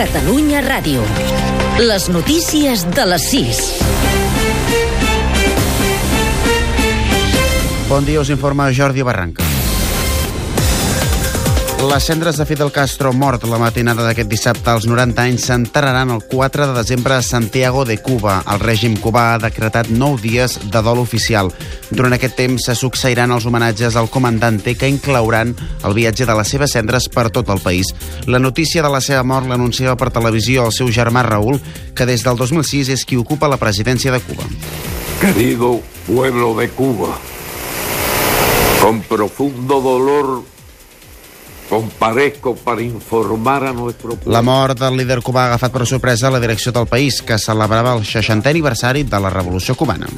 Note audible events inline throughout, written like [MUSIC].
Catalunya Ràdio. Les notícies de les 6. Bon dia, us informa Jordi Barranca. Les cendres de Fidel Castro, mort la matinada d'aquest dissabte als 90 anys, s'enterraran el 4 de desembre a Santiago de Cuba. El règim cubà ha decretat 9 dies de dol oficial. Durant aquest temps se succeiran els homenatges al comandante que inclouran el viatge de les seves cendres per tot el país. La notícia de la seva mort l'anunciava per televisió el seu germà Raúl, que des del 2006 és qui ocupa la presidència de Cuba. Querido pueblo de Cuba, con profundo dolor comparezco para informar a nuestro pueblo. La mort del líder cubà ha agafat per sorpresa la direcció del país, que celebrava el 60è aniversari de la Revolució Cubana.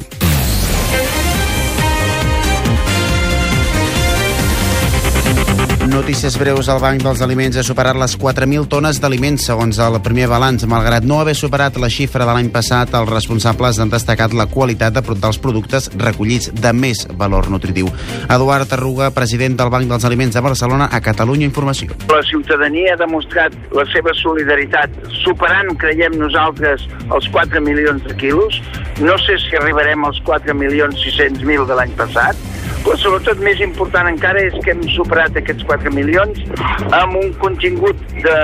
Notícies breus. El Banc dels Aliments ha superat les 4.000 tones d'aliments, segons el primer balanç. Malgrat no haver superat la xifra de l'any passat, els responsables han destacat la qualitat de, dels productes recollits de més valor nutritiu. Eduard Arruga, president del Banc dels Aliments de Barcelona, a Catalunya Informació. La ciutadania ha demostrat la seva solidaritat, superant, creiem nosaltres, els 4 milions de quilos. No sé si arribarem als 4 milions 600 mil de l'any passat, però sobretot més important encara és que hem superat aquests 4 milions amb un contingut de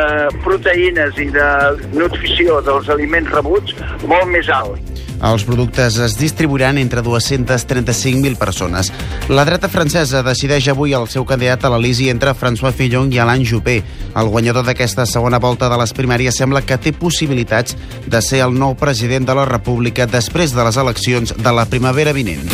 proteïnes i de nutrició dels aliments rebuts molt més alt. Els productes es distribuiran entre 235.000 persones. La dreta francesa decideix avui el seu candidat a l'Elisi entre François Fillon i Alain Juppé. El guanyador d'aquesta segona volta de les primàries sembla que té possibilitats de ser el nou president de la República després de les eleccions de la primavera vinent.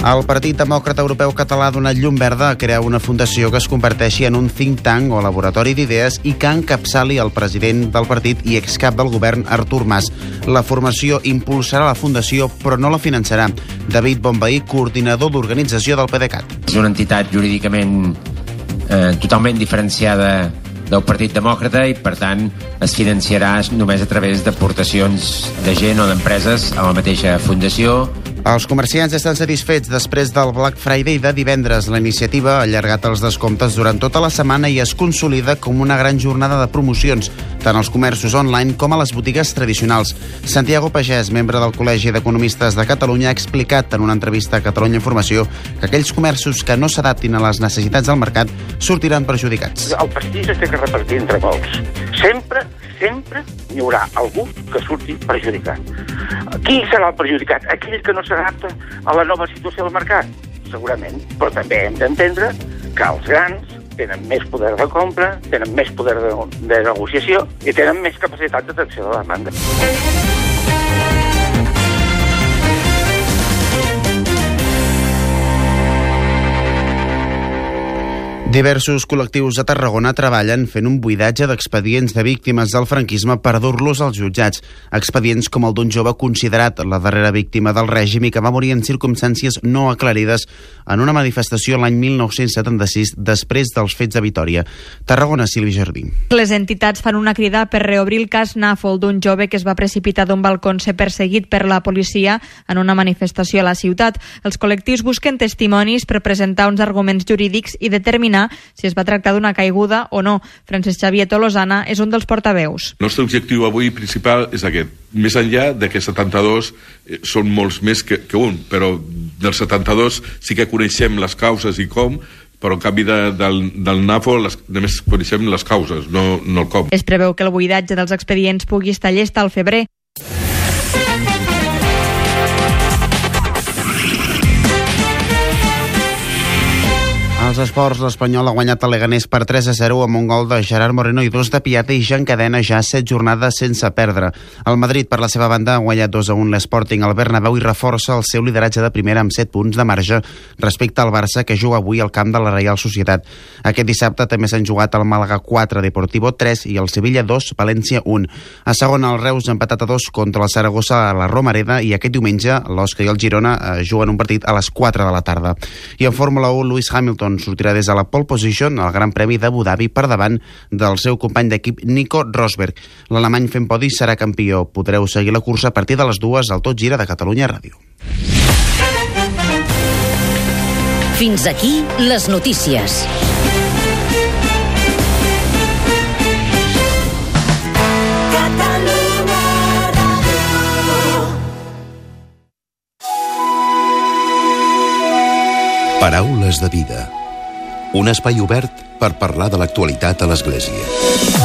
El Partit Demòcrata Europeu Català ha donat llum verda a crear una fundació que es converteixi en un think tank o laboratori d'idees i que encapçali el president del partit i excap del govern Artur Mas. La formació impulsarà la fundació però no la finançarà. David Bombaí, coordinador d'organització del PDeCAT. És una entitat jurídicament eh, totalment diferenciada del Partit Demòcrata i, per tant, es financiarà només a través d'aportacions de gent o d'empreses a la mateixa fundació. Els comerciants estan satisfets després del Black Friday de divendres. La iniciativa ha allargat els descomptes durant tota la setmana i es consolida com una gran jornada de promocions, tant als comerços online com a les botigues tradicionals. Santiago Pagès, membre del Col·legi d'Economistes de Catalunya, ha explicat en una entrevista a Catalunya Informació que aquells comerços que no s'adaptin a les necessitats del mercat sortiran perjudicats. El pastís es té que repartir entre molts. Sempre, sempre hi haurà algú que surti perjudicat. Qui serà el perjudicat? Aquell que no s'adapta a la nova situació del mercat? Segurament. Però també hem d'entendre que els grans tenen més poder de compra, tenen més poder de, de negociació i tenen més capacitat d'atenció de la demanda. Diversos col·lectius a Tarragona treballen fent un buidatge d'expedients de víctimes del franquisme per dur-los als jutjats. Expedients com el d'un jove considerat la darrera víctima del règim i que va morir en circumstàncies no aclarides en una manifestació l'any 1976 després dels fets de Vitoria. Tarragona, Silvi Jardí. Les entitats fan una crida per reobrir el cas Nàfol d'un jove que es va precipitar d'un balcó ser perseguit per la policia en una manifestació a la ciutat. Els col·lectius busquen testimonis per presentar uns arguments jurídics i determinar si es va tractar d'una caiguda o no. Francesc Xavier Tolosana és un dels portaveus. El nostre objectiu avui principal és aquest. Més enllà de que 72 eh, són molts més que, que un, però dels 72 sí que coneixem les causes i com, però en canvi de, del, del NAFO les, només coneixem les causes, no, no el com. Es preveu que el buidatge dels expedients pugui estar llest al febrer. Als esports, l'Espanyol ha guanyat el Leganés per 3 a 0 amb un gol de Gerard Moreno i dos de Piata i ja encadena ja 7 jornades sense perdre. El Madrid, per la seva banda, ha guanyat 2 a 1 l'Sporting al Bernabéu i reforça el seu lideratge de primera amb 7 punts de marge respecte al Barça, que juga avui al camp de la Real Societat. Aquest dissabte també s'han jugat el Màlaga 4, Deportivo 3 i el Sevilla 2, València 1. A segon, el Reus ha empatat a 2 contra el Saragossa a la Romareda i aquest diumenge l'Osca i el Girona eh, juguen un partit a les 4 de la tarda. I en Fórmula 1, Lewis Hamilton sortirà des de la pole position al Gran Premi d'Abu Dhabi per davant del seu company d'equip Nico Rosberg. L'alemany fent podi serà campió. Podreu seguir la cursa a partir de les dues al Tot Gira de Catalunya Ràdio. Fins aquí les notícies. Paraules de vida un espai obert per parlar de l'actualitat a l'Església.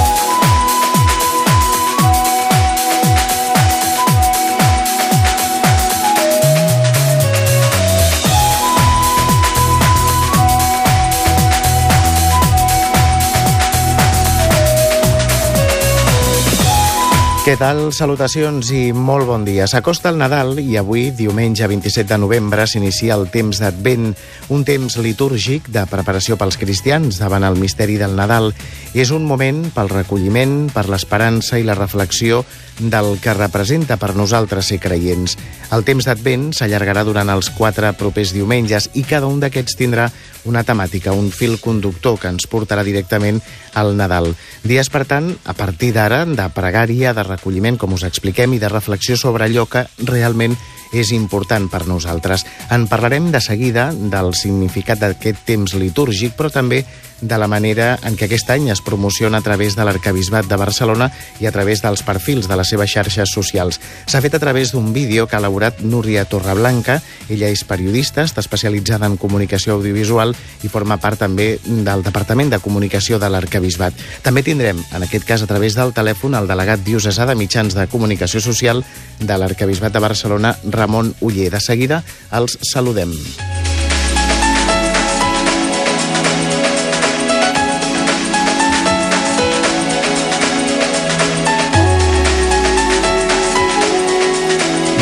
Què tal? Salutacions i molt bon dia. S'acosta el Nadal i avui, diumenge 27 de novembre, s'inicia el temps d'Advent, un temps litúrgic de preparació pels cristians davant el misteri del Nadal. És un moment pel recolliment, per l'esperança i la reflexió del que representa per nosaltres ser creients. El temps d'Advent s'allargarà durant els quatre propers diumenges i cada un d'aquests tindrà una temàtica, un fil conductor que ens portarà directament al Nadal. Dies, per tant, a partir d'ara, de pregària, de recolliment, com us expliquem, i de reflexió sobre allò que realment és important per nosaltres. En parlarem de seguida del significat d'aquest temps litúrgic, però també de la manera en què aquest any es promociona a través de l'Arcabisbat de Barcelona i a través dels perfils de les seves xarxes socials. S'ha fet a través d'un vídeo que ha elaborat Núria Torreblanca. Ella és periodista, està especialitzada en comunicació audiovisual i forma part també del Departament de Comunicació de l'Arcabisbat. També tindrem, en aquest cas a través del telèfon, el delegat diocesà de mitjans de comunicació social de l'Arcabisbat de Barcelona, Ramon Uller. De seguida els saludem.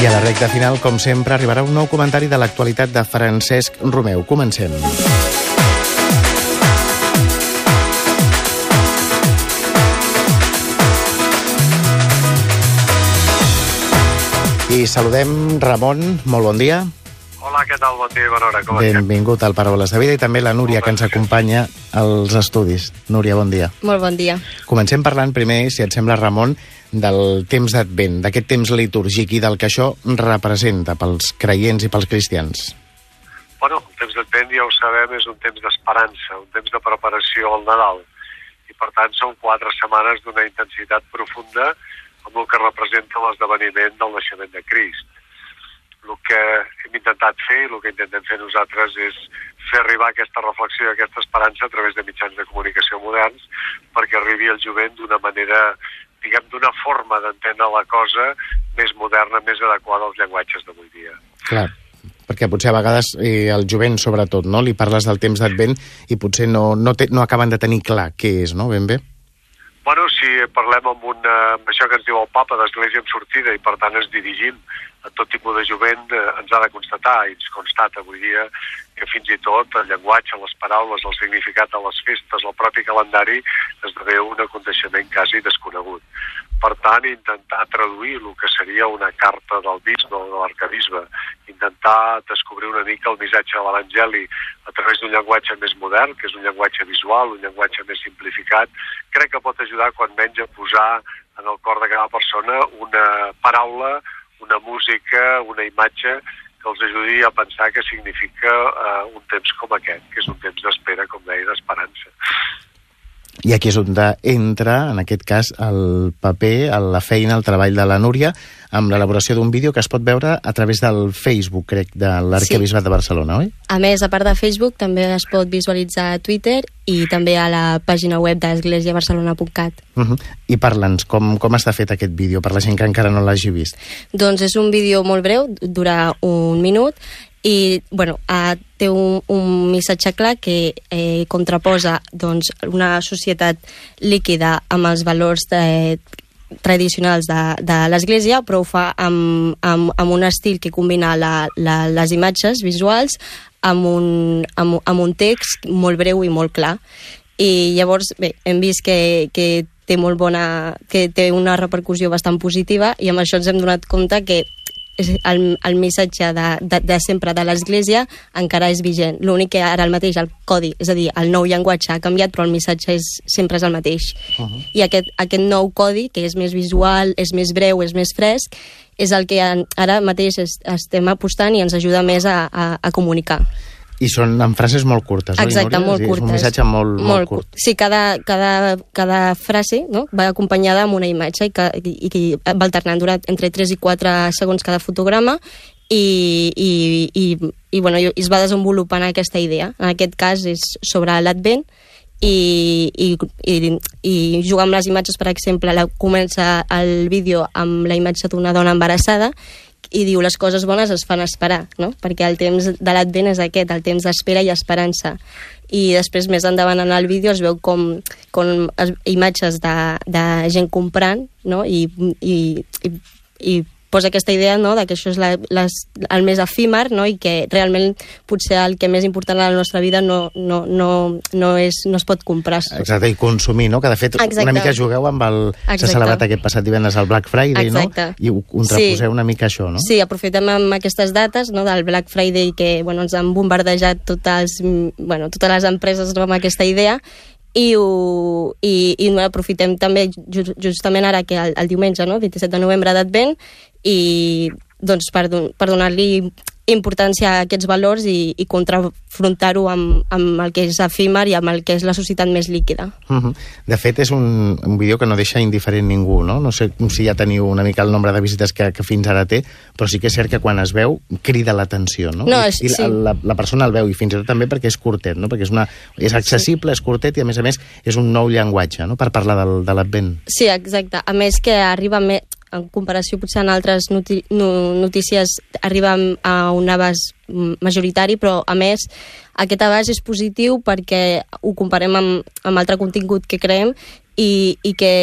I a la recta final, com sempre, arribarà un nou comentari de l'actualitat de Francesc Romeu. Comencem. I saludem Ramon, molt bon dia. Hola, què tal? Bon dia i bona hora. Com Benvingut al Paraules de Vida i també la Núria, que ens acompanya als estudis. Núria, bon dia. Molt bon dia. Comencem parlant primer, si et sembla, Ramon, del temps d'Advent, d'aquest temps litúrgic i del que això representa pels creients i pels cristians? Bueno, el temps d'Advent, ja ho sabem, és un temps d'esperança, un temps de preparació al Nadal. I, per tant, són quatre setmanes d'una intensitat profunda amb el que representa l'esdeveniment del naixement de Crist. El que hem intentat fer i el que intentem fer nosaltres és fer arribar aquesta reflexió i aquesta esperança a través de mitjans de comunicació moderns perquè arribi al jovent d'una manera diguem, d'una forma d'entendre la cosa més moderna, més adequada als llenguatges d'avui dia. Clar, perquè potser a vegades eh, el jovent, sobretot, no? li parles del temps d'advent i potser no, no, te, no acaben de tenir clar què és, no? Ben bé? Bueno, si parlem amb, una, amb això que ens diu el papa d'Església en sortida i per tant ens dirigim a tot tipus de jovent, eh, ens ha de constatar i ens constata avui dia que fins i tot el llenguatge, les paraules, el significat de les festes, el propi calendari esdevé un aconteixement quasi desconegut. Per tant, intentar traduir el que seria una carta del bisbe o de l'arcabisbe, intentar descobrir una mica el missatge de l'Evangeli a través d'un llenguatge més modern, que és un llenguatge visual, un llenguatge més simplificat, crec que pot ajudar quan menys a posar en el cor de cada persona una paraula, una música, una imatge que els ajudi a pensar què significa uh, un temps com aquest, que és un temps d'espera, com deia, d'esperança. I aquí és on entra, en aquest cas, el paper, la feina, el treball de la Núria, amb l'elaboració d'un vídeo que es pot veure a través del Facebook, crec, de l'Arquebisbat sí. de Barcelona, oi? A més, a part de Facebook, també es pot visualitzar a Twitter i també a la pàgina web d'esglésiabarcelona.cat. Uh -huh. I parla'ns, com, com està fet aquest vídeo, per la gent que encara no l'hagi vist? Doncs és un vídeo molt breu, dura un minut, i bueno, uh, té un, un missatge clar que eh, contraposa doncs, una societat líquida amb els valors de, tradicionals de, de l'Església, però ho fa amb, amb, amb un estil que combina la, la, les imatges visuals amb un, amb, amb un text molt breu i molt clar. I llavors, bé, hem vist que, que té molt bona, que té una repercussió bastant positiva i amb això ens hem donat compte que el, el missatge de, de, de sempre de l'Església encara és vigent. L'únic que ara el mateix, el codi, és a dir, el nou llenguatge ha canviat, però el missatge és, sempre és el mateix. Uh -huh. I aquest, aquest nou codi, que és més visual, és més breu, és més fresc, és el que ara mateix estem apostant i ens ajuda més a, a, a comunicar. I són en frases molt curtes, Exacte, oi, molt és curtes. És un missatge molt, molt, molt curt. Sí, cada, cada, cada frase no? va acompanyada amb una imatge i que, i, i va alternant durant entre 3 i 4 segons cada fotograma i, i, i, i, bueno, i es va desenvolupant aquesta idea. En aquest cas és sobre l'Advent i, i, i, i jugar amb les imatges, per exemple, la, comença el vídeo amb la imatge d'una dona embarassada i diu les coses bones es fan esperar, no? perquè el temps de l'advent és aquest, el temps d'espera i esperança. I després, més endavant en el vídeo, es veu com, com es, imatges de, de gent comprant no? I, i, i, i posa aquesta idea no, de que això és la, les, el més efímer no, i que realment potser el que més important a la nostra vida no, no, no, no, és, no es pot comprar. Exacte, i consumir, no? Que de fet Exacte. una mica jugueu amb el... S'ha celebrat aquest passat divendres el Black Friday, Exacte. no? I ho contraposeu sí. una mica això, no? Sí, aprofitem amb aquestes dates no, del Black Friday que bueno, ens han bombardejat totes, bueno, totes les empreses no, amb aquesta idea i, ho, i, i aprofitem també justament ara que el, el diumenge, no, 27 de novembre d'Advent, i doncs per, per donar-li importància a aquests valors i, i contrafrontar-ho amb, amb el que és efímer i amb el que és la societat més líquida. Uh -huh. De fet, és un, un vídeo que no deixa indiferent ningú, no? No sé si ja teniu una mica el nombre de visites que, que fins ara té, però sí que és cert que quan es veu crida l'atenció, no? no és, I, sí. la, la persona el veu, i fins i tot també perquè és curtet, no? Perquè és, una, és accessible, sí. és curtet, i a més a més és un nou llenguatge, no?, per parlar del, de l'Advent. Sí, exacte. A més que arriba més en comparació potser en altres noti notícies arriba a un abast majoritari, però a més aquest abast és positiu perquè ho comparem amb, amb altre contingut que creem i, i que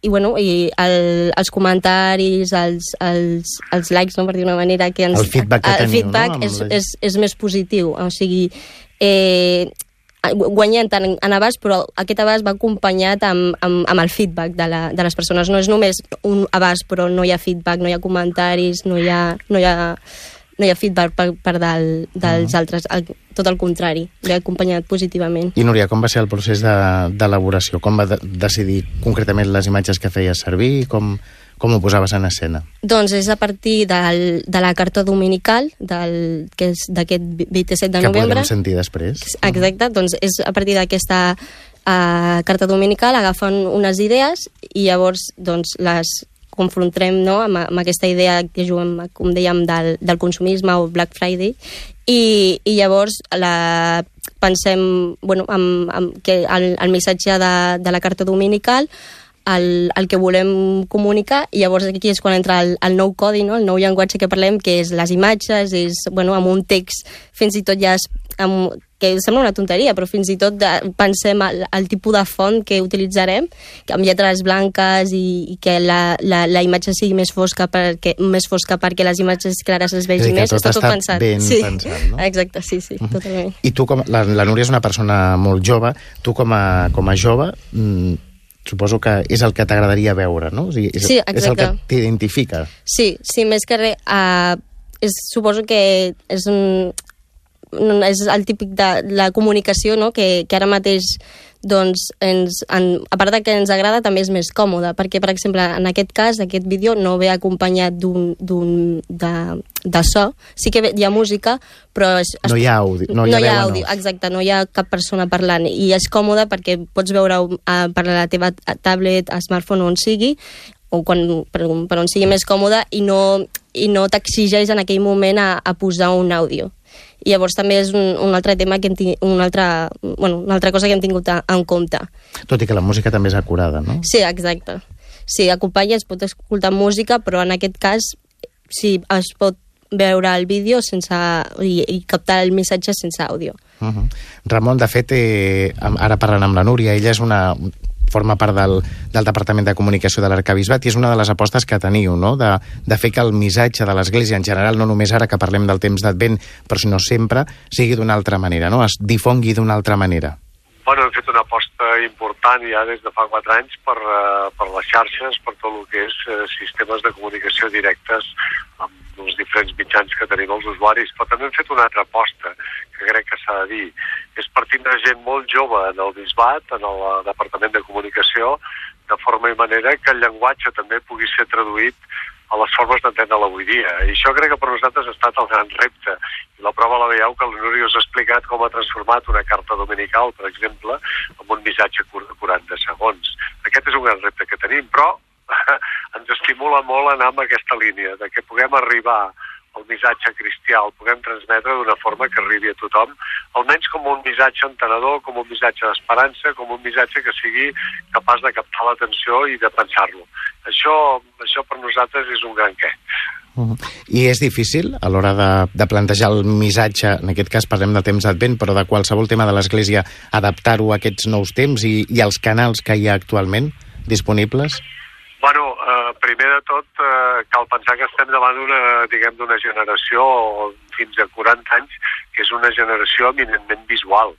i, bueno, i el, els comentaris, els, els, els likes, no, per dir una manera, que ens, el feedback, que el teniu, feedback no? és, és, és més positiu. O sigui, eh, guanyant en, en abast, però aquest abast va acompanyat amb, amb, amb el feedback de, la, de les persones. No és només un abast, però no hi ha feedback, no hi ha comentaris, no hi ha, no hi ha, no hi ha feedback per, per del, dels uh -huh. altres, el, tot el contrari, l'he acompanyat positivament. I Núria, com va ser el procés d'elaboració? De, com va de, decidir concretament les imatges que feies servir? Com, com ho posaves en escena? Doncs és a partir del, de la carta dominical, del, que és d'aquest 27 de que novembre. Que podrem sentir després. Exacte, doncs és a partir d'aquesta uh, carta dominical agafen unes idees i llavors doncs, les confrontarem no, amb, amb aquesta idea que juguem, com dèiem, del, del consumisme o Black Friday i, i llavors la pensem bueno, amb, amb que el, el missatge de, de la carta dominical el, el que volem comunicar i llavors aquí és quan entra el, el nou codi, no? el nou llenguatge que parlem, que és les imatges, és bueno, amb un text fins i tot ja és, amb, que sembla una tonteria, però fins i tot de, pensem el, el tipus de font que utilitzarem, que amb lletres blanques i, i que la, la, la imatge sigui més fosca perquè, més fosca perquè les imatges clares es vegin més. Tot està tot pensat. ben sí. pensat, no? [LAUGHS] Exacte, sí, sí, uh -huh. totalment. I tu, com, la, la Núria és una persona molt jove, tu com a, com a jove mm, suposo que és el que t'agradaria veure, no? O sigui, és, sí, és el que t'identifica. Sí, sí, més que res, uh, és, suposo que és un, és el típic de la comunicació, no?, que, que ara mateix doncs ens, en, a part de que ens agrada també és més còmode, perquè per exemple en aquest cas, aquest vídeo no ve acompanyat d'un de, de so, sí que hi ha música però es, no hi ha àudio no hi ha, no hi ha àudio, no. exacte, no hi ha cap persona parlant. I és còmode perquè pots veure uh, per la teva tablet, smartphone on sigui o quan, per, per on sigui més còmode i no, i no t'exigeix en aquell moment a, a posar un àudio i llavors també és un, un altre tema que hem tingut, una altra, bueno, una altra cosa que hem tingut a, en compte. Tot i que la música també és acurada, no? Sí, exacte. Sí, acompanya, es pot escoltar música, però en aquest cas sí, es pot veure el vídeo sense, i, i captar el missatge sense àudio. Uh -huh. Ramon, de fet, eh, ara parlant amb la Núria, ella és una, forma part del, del Departament de Comunicació de l'Arcabisbat i és una de les apostes que teniu, no? de, de fer que el missatge de l'Església en general, no només ara que parlem del temps d'Advent, però sinó sempre, sigui d'una altra manera, no? es difongui d'una altra manera. Bueno, hem fet una aposta important ja des de fa quatre anys per, uh, per les xarxes, per tot el que és uh, sistemes de comunicació directes amb els diferents mitjans que tenim els usuaris, però també hem fet una altra aposta que crec que s'ha de dir. És partint de gent molt jove en el bisbat, en el eh, Departament de Comunicació, de forma i manera que el llenguatge també pugui ser traduït a les formes d'entendre avui dia. I això crec que per nosaltres ha estat el gran repte. I la prova la veieu que el Núria us ha explicat com ha transformat una carta dominical, per exemple, en un missatge curt de 40 segons. Aquest és un gran repte que tenim, però [LAUGHS] ens estimula molt anar en aquesta línia, de que puguem arribar el missatge cristià el puguem transmetre d'una forma que arribi a tothom, almenys com un missatge entenedor, com un missatge d'esperança, com un missatge que sigui capaç de captar l'atenció i de pensar-lo. Això, això per nosaltres és un gran què. Uh -huh. I és difícil a l'hora de, de plantejar el missatge, en aquest cas parlem de temps advent, però de qualsevol tema de l'Església, adaptar-ho a aquests nous temps i, i als canals que hi ha actualment disponibles? Bueno, eh, primer de tot, eh, cal pensar que estem davant d'una, diguem, d'una generació fins a 40 anys, que és una generació eminentment visual.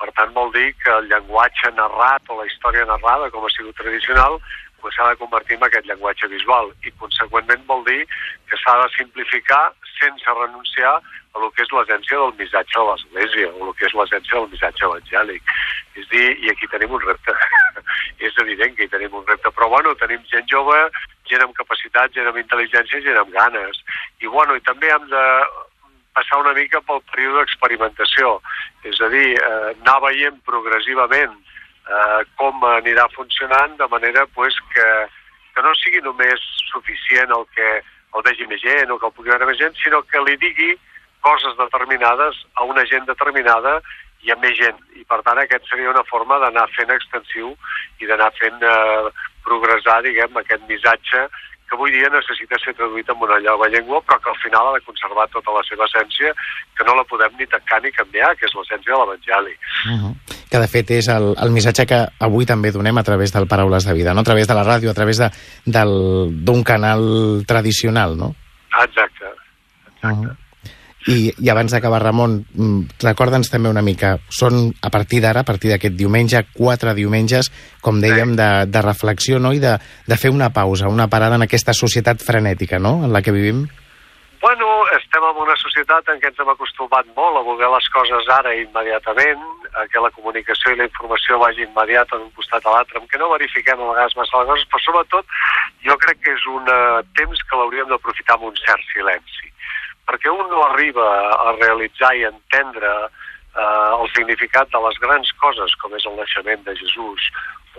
Per tant, vol dir que el llenguatge narrat o la història narrada, com ha sigut tradicional, pues s'ha de convertir en aquest llenguatge visual i, conseqüentment, vol dir que s'ha de simplificar sense renunciar a lo que és l'essència del missatge de l'Església, o el que és l'essència del missatge evangèlic. És dir, i aquí tenim un repte. [LAUGHS] és evident que hi tenim un repte, però bueno, tenim gent jove, gent amb capacitat, gent amb intel·ligència, gent amb ganes. I bueno, i també hem de passar una mica pel període d'experimentació, és a dir, eh, anar veient progressivament eh, com anirà funcionant de manera pues, que, que no sigui només suficient el que el vegi més gent o que el pugui veure més gent, sinó que li digui coses determinades a una gent determinada i a més gent. I per tant aquest seria una forma d'anar fent extensiu i d'anar fent eh, progressar, diguem, aquest missatge que avui dia necessita ser traduït en una nova llengua, però que al final ha de conservar tota la seva essència, que no la podem ni tancar ni canviar, que és l'essència de l'Evangeli. Uh -huh. Que, de fet, és el, el missatge que avui també donem a través del Paraules de Vida, no? a través de la ràdio, a través d'un canal tradicional, no? Exacte. Exacte. Uh -huh. I, i abans d'acabar, Ramon, mm, recorda'ns també una mica, són a partir d'ara, a partir d'aquest diumenge, quatre diumenges, com dèiem, de, de reflexió no? i de, de fer una pausa, una parada en aquesta societat frenètica no? en la que vivim? Bueno, societat en què ens hem acostumat molt a voler les coses ara immediatament, a que la comunicació i la informació vagi immediata d'un costat a l'altre, què no verifiquem a vegades massa les coses, però sobretot jo crec que és un uh, temps que l'hauríem d'aprofitar amb un cert silenci. Perquè un no arriba a realitzar i entendre eh, el significat de les grans coses, com és el naixement de Jesús,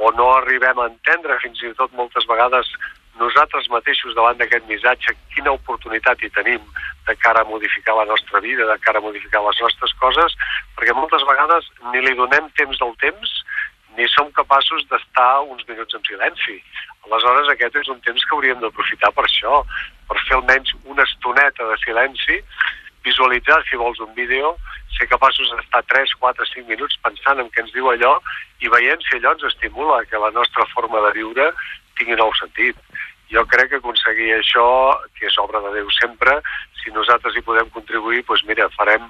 o no arribem a entendre fins i tot moltes vegades nosaltres mateixos davant d'aquest missatge quina oportunitat hi tenim de cara a modificar la nostra vida, de cara a modificar les nostres coses, perquè moltes vegades ni li donem temps del temps ni som capaços d'estar uns minuts en silenci. Aleshores, aquest és un temps que hauríem d'aprofitar per això, per fer almenys una estoneta de silenci, visualitzar, si vols, un vídeo, ser capaços d'estar 3, 4, 5 minuts pensant en què ens diu allò i veient si allò ens estimula que la nostra forma de viure tingui nou sentit. Jo crec que aconseguir això, que és obra de Déu sempre, si nosaltres hi podem contribuir, doncs mira, farem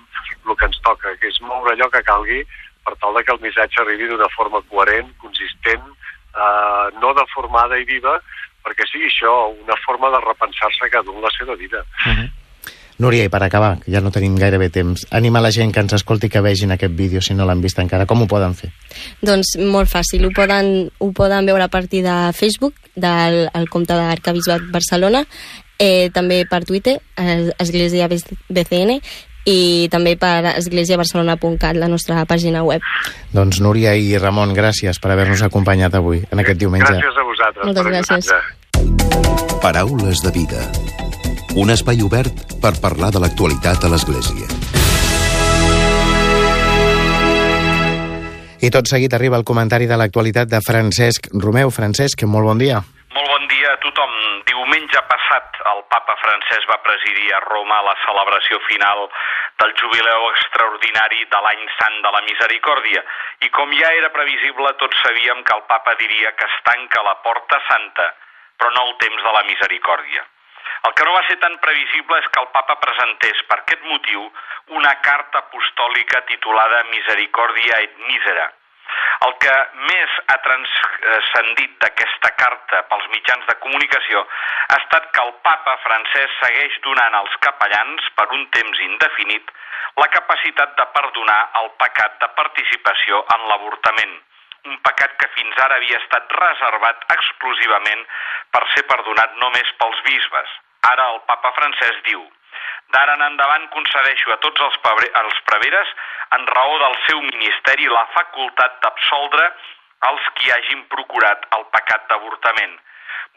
el que ens toca, que és moure allò que calgui per tal que el missatge arribi d'una forma coherent, consistent, eh, no deformada i viva, perquè sigui això, una forma de repensar-se cada un la seva vida. Uh -huh. Núria, i per acabar, que ja no tenim gairebé temps, anima la gent que ens escolti que vegin aquest vídeo si no l'han vist encara. Com ho poden fer? Doncs molt fàcil, ho poden, ho poden veure a partir de Facebook, del el compte d'Arcabisbat Barcelona, eh, també per Twitter, eh, Església BCN, i també per esglésiabarcelona.cat, la nostra pàgina web. Doncs Núria i Ramon, gràcies per haver-nos acompanyat avui, en aquest diumenge. Gràcies a vosaltres. Moltes gràcies. Paraules de vida. Un espai obert per parlar de l'actualitat a l'Església. I tot seguit arriba el comentari de l'actualitat de Francesc Romeu. Francesc, molt bon dia. Molt bon dia a tothom. Diumenge passat el papa francès va presidir a Roma la celebració final del jubileu extraordinari de l'any sant de la misericòrdia. I com ja era previsible, tots sabíem que el papa diria que es tanca la porta santa, però no el temps de la misericòrdia. El que no va ser tan previsible és que el papa presentés per aquest motiu una carta apostòlica titulada Misericòrdia et Misera, el que més ha transcendit d'aquesta carta pels mitjans de comunicació ha estat que el papa francès segueix donant als capellans, per un temps indefinit, la capacitat de perdonar el pecat de participació en l'avortament, un pecat que fins ara havia estat reservat exclusivament per ser perdonat només pels bisbes. Ara el papa francès diu D'ara en endavant concedeixo a tots els, els preveres, en raó del seu ministeri, la facultat d'absoldre els qui hagin procurat el pecat d'avortament.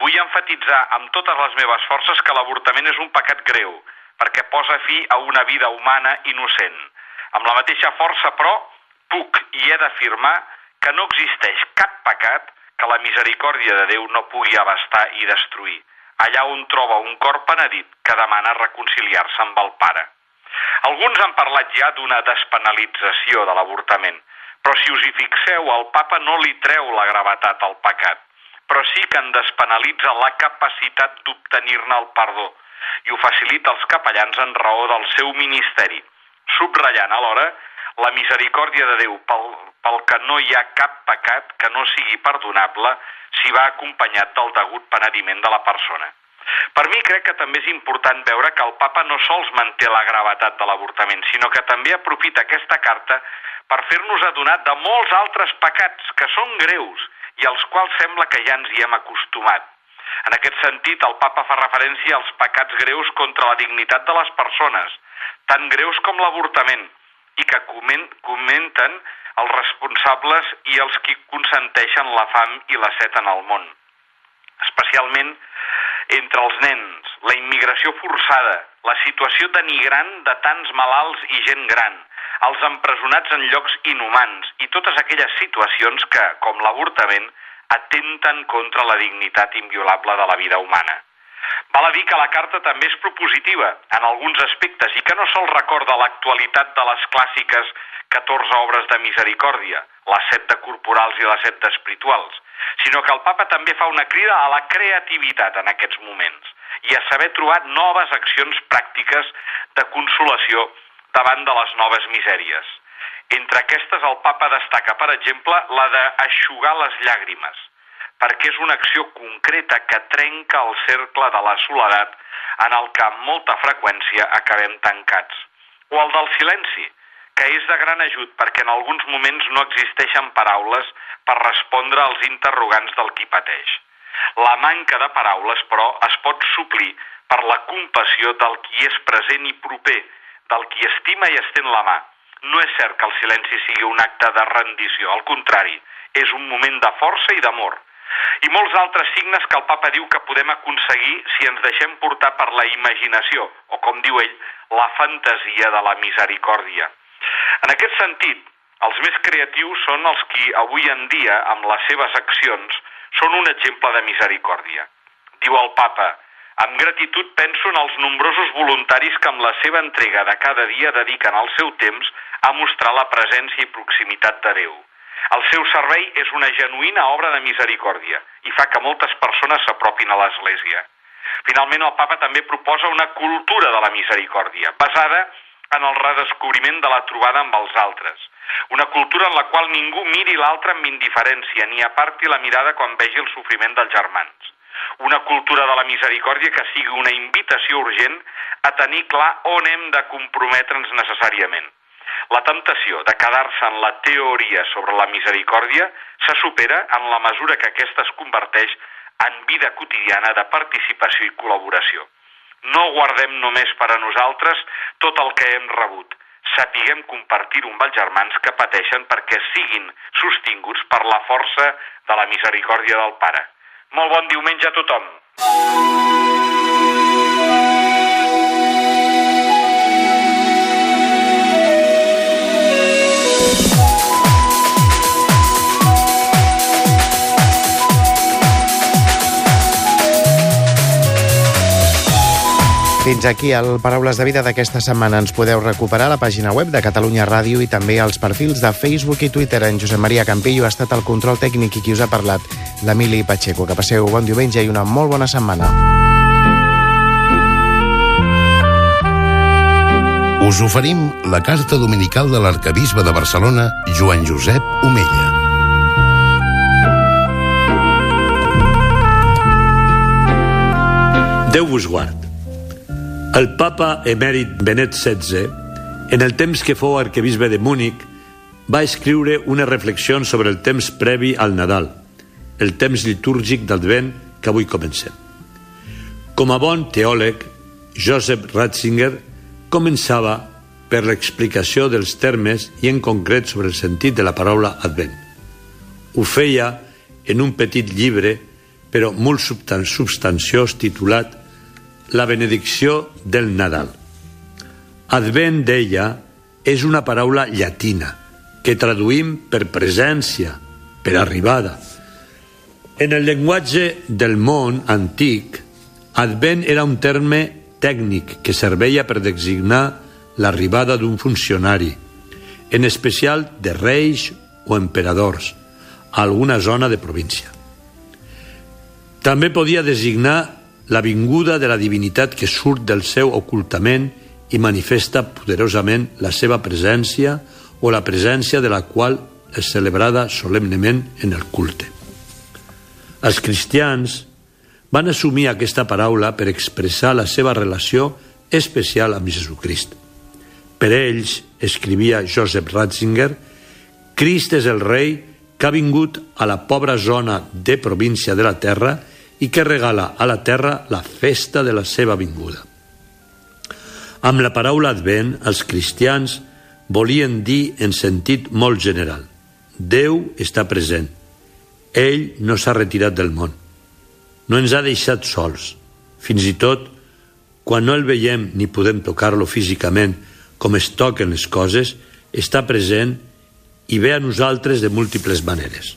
Vull enfatitzar amb totes les meves forces que l'avortament és un pecat greu, perquè posa fi a una vida humana innocent. Amb la mateixa força, però, puc i he d'afirmar que no existeix cap pecat que la misericòrdia de Déu no pugui abastar i destruir, allà on troba un cor penedit que demana reconciliar-se amb el pare. Alguns han parlat ja d'una despenalització de l'avortament, però si us hi fixeu, el papa no li treu la gravetat al pecat, però sí que en despenalitza la capacitat d'obtenir-ne el perdó i ho facilita als capellans en raó del seu ministeri, subratllant alhora la misericòrdia de Déu pel, pel que no hi ha cap pecat que no sigui perdonable si va acompanyat del degut penediment de la persona. Per mi crec que també és important veure que el papa no sols manté la gravetat de l'avortament, sinó que també aprofita aquesta carta per fer-nos adonar de molts altres pecats que són greus i als quals sembla que ja ens hi hem acostumat. En aquest sentit, el papa fa referència als pecats greus contra la dignitat de les persones, tan greus com l'avortament, i que comenten els responsables i els qui consenteixen la fam i la set en el món. Especialment entre els nens, la immigració forçada, la situació denigrant de tants malalts i gent gran, els empresonats en llocs inhumans i totes aquelles situacions que, com l'avortament, atenten contra la dignitat inviolable de la vida humana. Val a dir que la carta també és propositiva en alguns aspectes i que no sol recorda l'actualitat de les clàssiques 14 obres de misericòrdia, les set de corporals i les set d'espirituals, sinó que el papa també fa una crida a la creativitat en aquests moments i a saber trobar noves accions pràctiques de consolació davant de les noves misèries. Entre aquestes el papa destaca, per exemple, la d'aixugar les llàgrimes, perquè és una acció concreta que trenca el cercle de la soledat en el que amb molta freqüència acabem tancats. O el del silenci, que és de gran ajut perquè en alguns moments no existeixen paraules per respondre als interrogants del qui pateix. La manca de paraules, però, es pot suplir per la compassió del qui és present i proper, del qui estima i estén la mà. No és cert que el silenci sigui un acte de rendició, al contrari, és un moment de força i d'amor. I molts altres signes que el papa diu que podem aconseguir si ens deixem portar per la imaginació, o com diu ell, la fantasia de la misericòrdia. En aquest sentit, els més creatius són els qui avui en dia, amb les seves accions, són un exemple de misericòrdia. Diu el papa, amb gratitud penso en els nombrosos voluntaris que amb la seva entrega de cada dia dediquen el seu temps a mostrar la presència i proximitat de Déu. El seu servei és una genuïna obra de misericòrdia i fa que moltes persones s'apropin a l'Església. Finalment, el papa també proposa una cultura de la misericòrdia, basada en el redescobriment de la trobada amb els altres. Una cultura en la qual ningú miri l'altre amb indiferència ni aparti la mirada quan vegi el sofriment dels germans. Una cultura de la misericòrdia que sigui una invitació urgent a tenir clar on hem de comprometre'ns necessàriament. La temptació de quedar-se en la teoria sobre la misericòrdia se supera en la mesura que aquesta es converteix en vida quotidiana de participació i col·laboració. No guardem només per a nosaltres tot el que hem rebut. Sapiguem compartir-ho amb els germans que pateixen perquè siguin sostinguts per la força de la misericòrdia del Pare. Molt bon diumenge a tothom. Fins aquí el Paraules de Vida d'aquesta setmana. Ens podeu recuperar a la pàgina web de Catalunya Ràdio i també als perfils de Facebook i Twitter. En Josep Maria Campillo ha estat el control tècnic i qui us ha parlat, l'Emili Pacheco. Que passeu bon diumenge i una molt bona setmana. Us oferim la carta dominical de l'arcabisbe de Barcelona, Joan Josep Omella. Déu vos guard. El papa emèrit Benet XVI, en el temps que fou arquebisbe de Múnich, va escriure una reflexió sobre el temps previ al Nadal, el temps litúrgic d'Advent que avui comencem. Com a bon teòleg, Joseph Ratzinger començava per l'explicació dels termes i en concret sobre el sentit de la paraula Advent. Ho feia en un petit llibre, però molt substanciós, titulat la benedicció del Nadal. Advent, deia, és una paraula llatina que traduïm per presència, per arribada. En el llenguatge del món antic, Advent era un terme tècnic que serveia per designar l'arribada d'un funcionari, en especial de reis o emperadors, a alguna zona de província. També podia designar la vinguda de la divinitat que surt del seu ocultament i manifesta poderosament la seva presència o la presència de la qual és celebrada solemnement en el culte. Els cristians van assumir aquesta paraula per expressar la seva relació especial amb Jesucrist. Per ells, escrivia Joseph Ratzinger, Crist és el rei que ha vingut a la pobra zona de província de la terra i que regala a la terra la festa de la seva vinguda. Amb la paraula advent, els cristians volien dir en sentit molt general Déu està present. Ell no s'ha retirat del món. No ens ha deixat sols. Fins i tot, quan no el veiem ni podem tocar-lo físicament com es toquen les coses, està present i ve a nosaltres de múltiples maneres.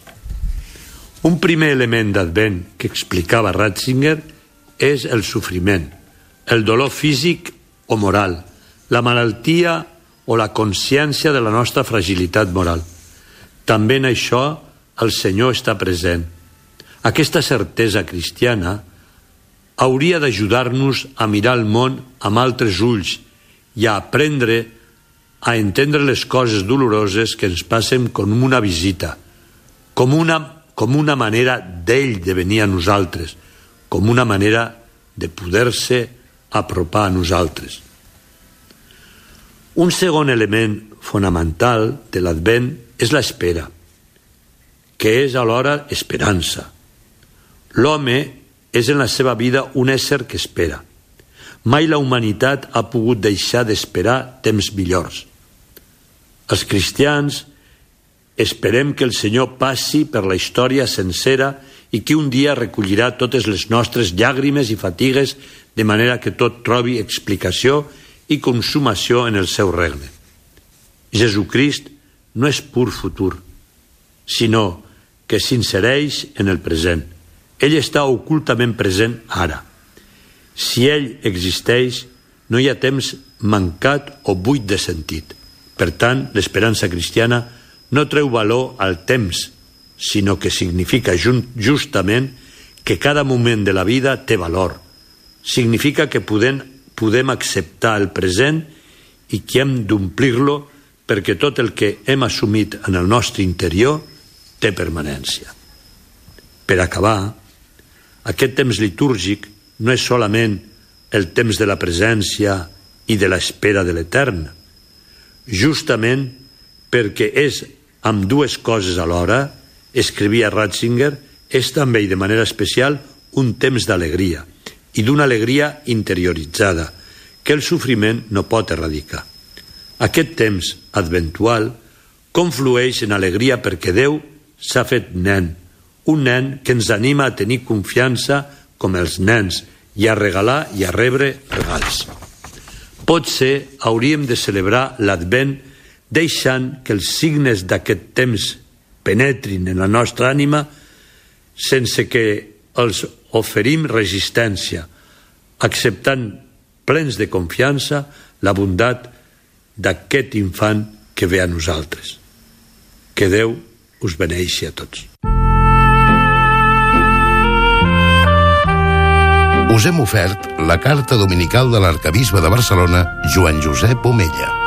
Un primer element d'advent que explicava Ratzinger és el sofriment, el dolor físic o moral, la malaltia o la consciència de la nostra fragilitat moral. També en això el Senyor està present. Aquesta certesa cristiana hauria d'ajudar-nos a mirar el món amb altres ulls i a aprendre a entendre les coses doloroses que ens passen com una visita, com una com una manera d'ell de venir a nosaltres, com una manera de poder-se apropar a nosaltres. Un segon element fonamental de l'Advent és l'espera, que és alhora esperança. L'home és en la seva vida un ésser que espera. Mai la humanitat ha pogut deixar d'esperar temps millors. Els cristians Esperem que el Senyor passi per la història sencera i que un dia recollirà totes les nostres llàgrimes i fatigues de manera que tot trobi explicació i consumació en el seu regne. Jesucrist no és pur futur, sinó que s'insereix en el present. Ell està ocultament present ara. Si ell existeix, no hi ha temps mancat o buit de sentit. Per tant, l'esperança cristiana no treu valor al temps, sinó que significa justament que cada moment de la vida té valor. Significa que podem, podem acceptar el present i que hem d'omplir-lo perquè tot el que hem assumit en el nostre interior té permanència. Per acabar, aquest temps litúrgic no és solament el temps de la presència i de l'espera de l'etern, justament perquè és amb dues coses alhora, escrivia Ratzinger, és també i de manera especial un temps d'alegria i d'una alegria interioritzada que el sofriment no pot erradicar. Aquest temps adventual conflueix en alegria perquè Déu s'ha fet nen, un nen que ens anima a tenir confiança com els nens i a regalar i a rebre regals. Potser hauríem de celebrar l'Advent deixant que els signes d'aquest temps penetrin en la nostra ànima sense que els oferim resistència, acceptant plens de confiança la bondat d'aquest infant que ve a nosaltres. Que Déu us beneixi a tots. Us hem ofert la carta dominical de l'arcabisbe de Barcelona, Joan Josep Omella.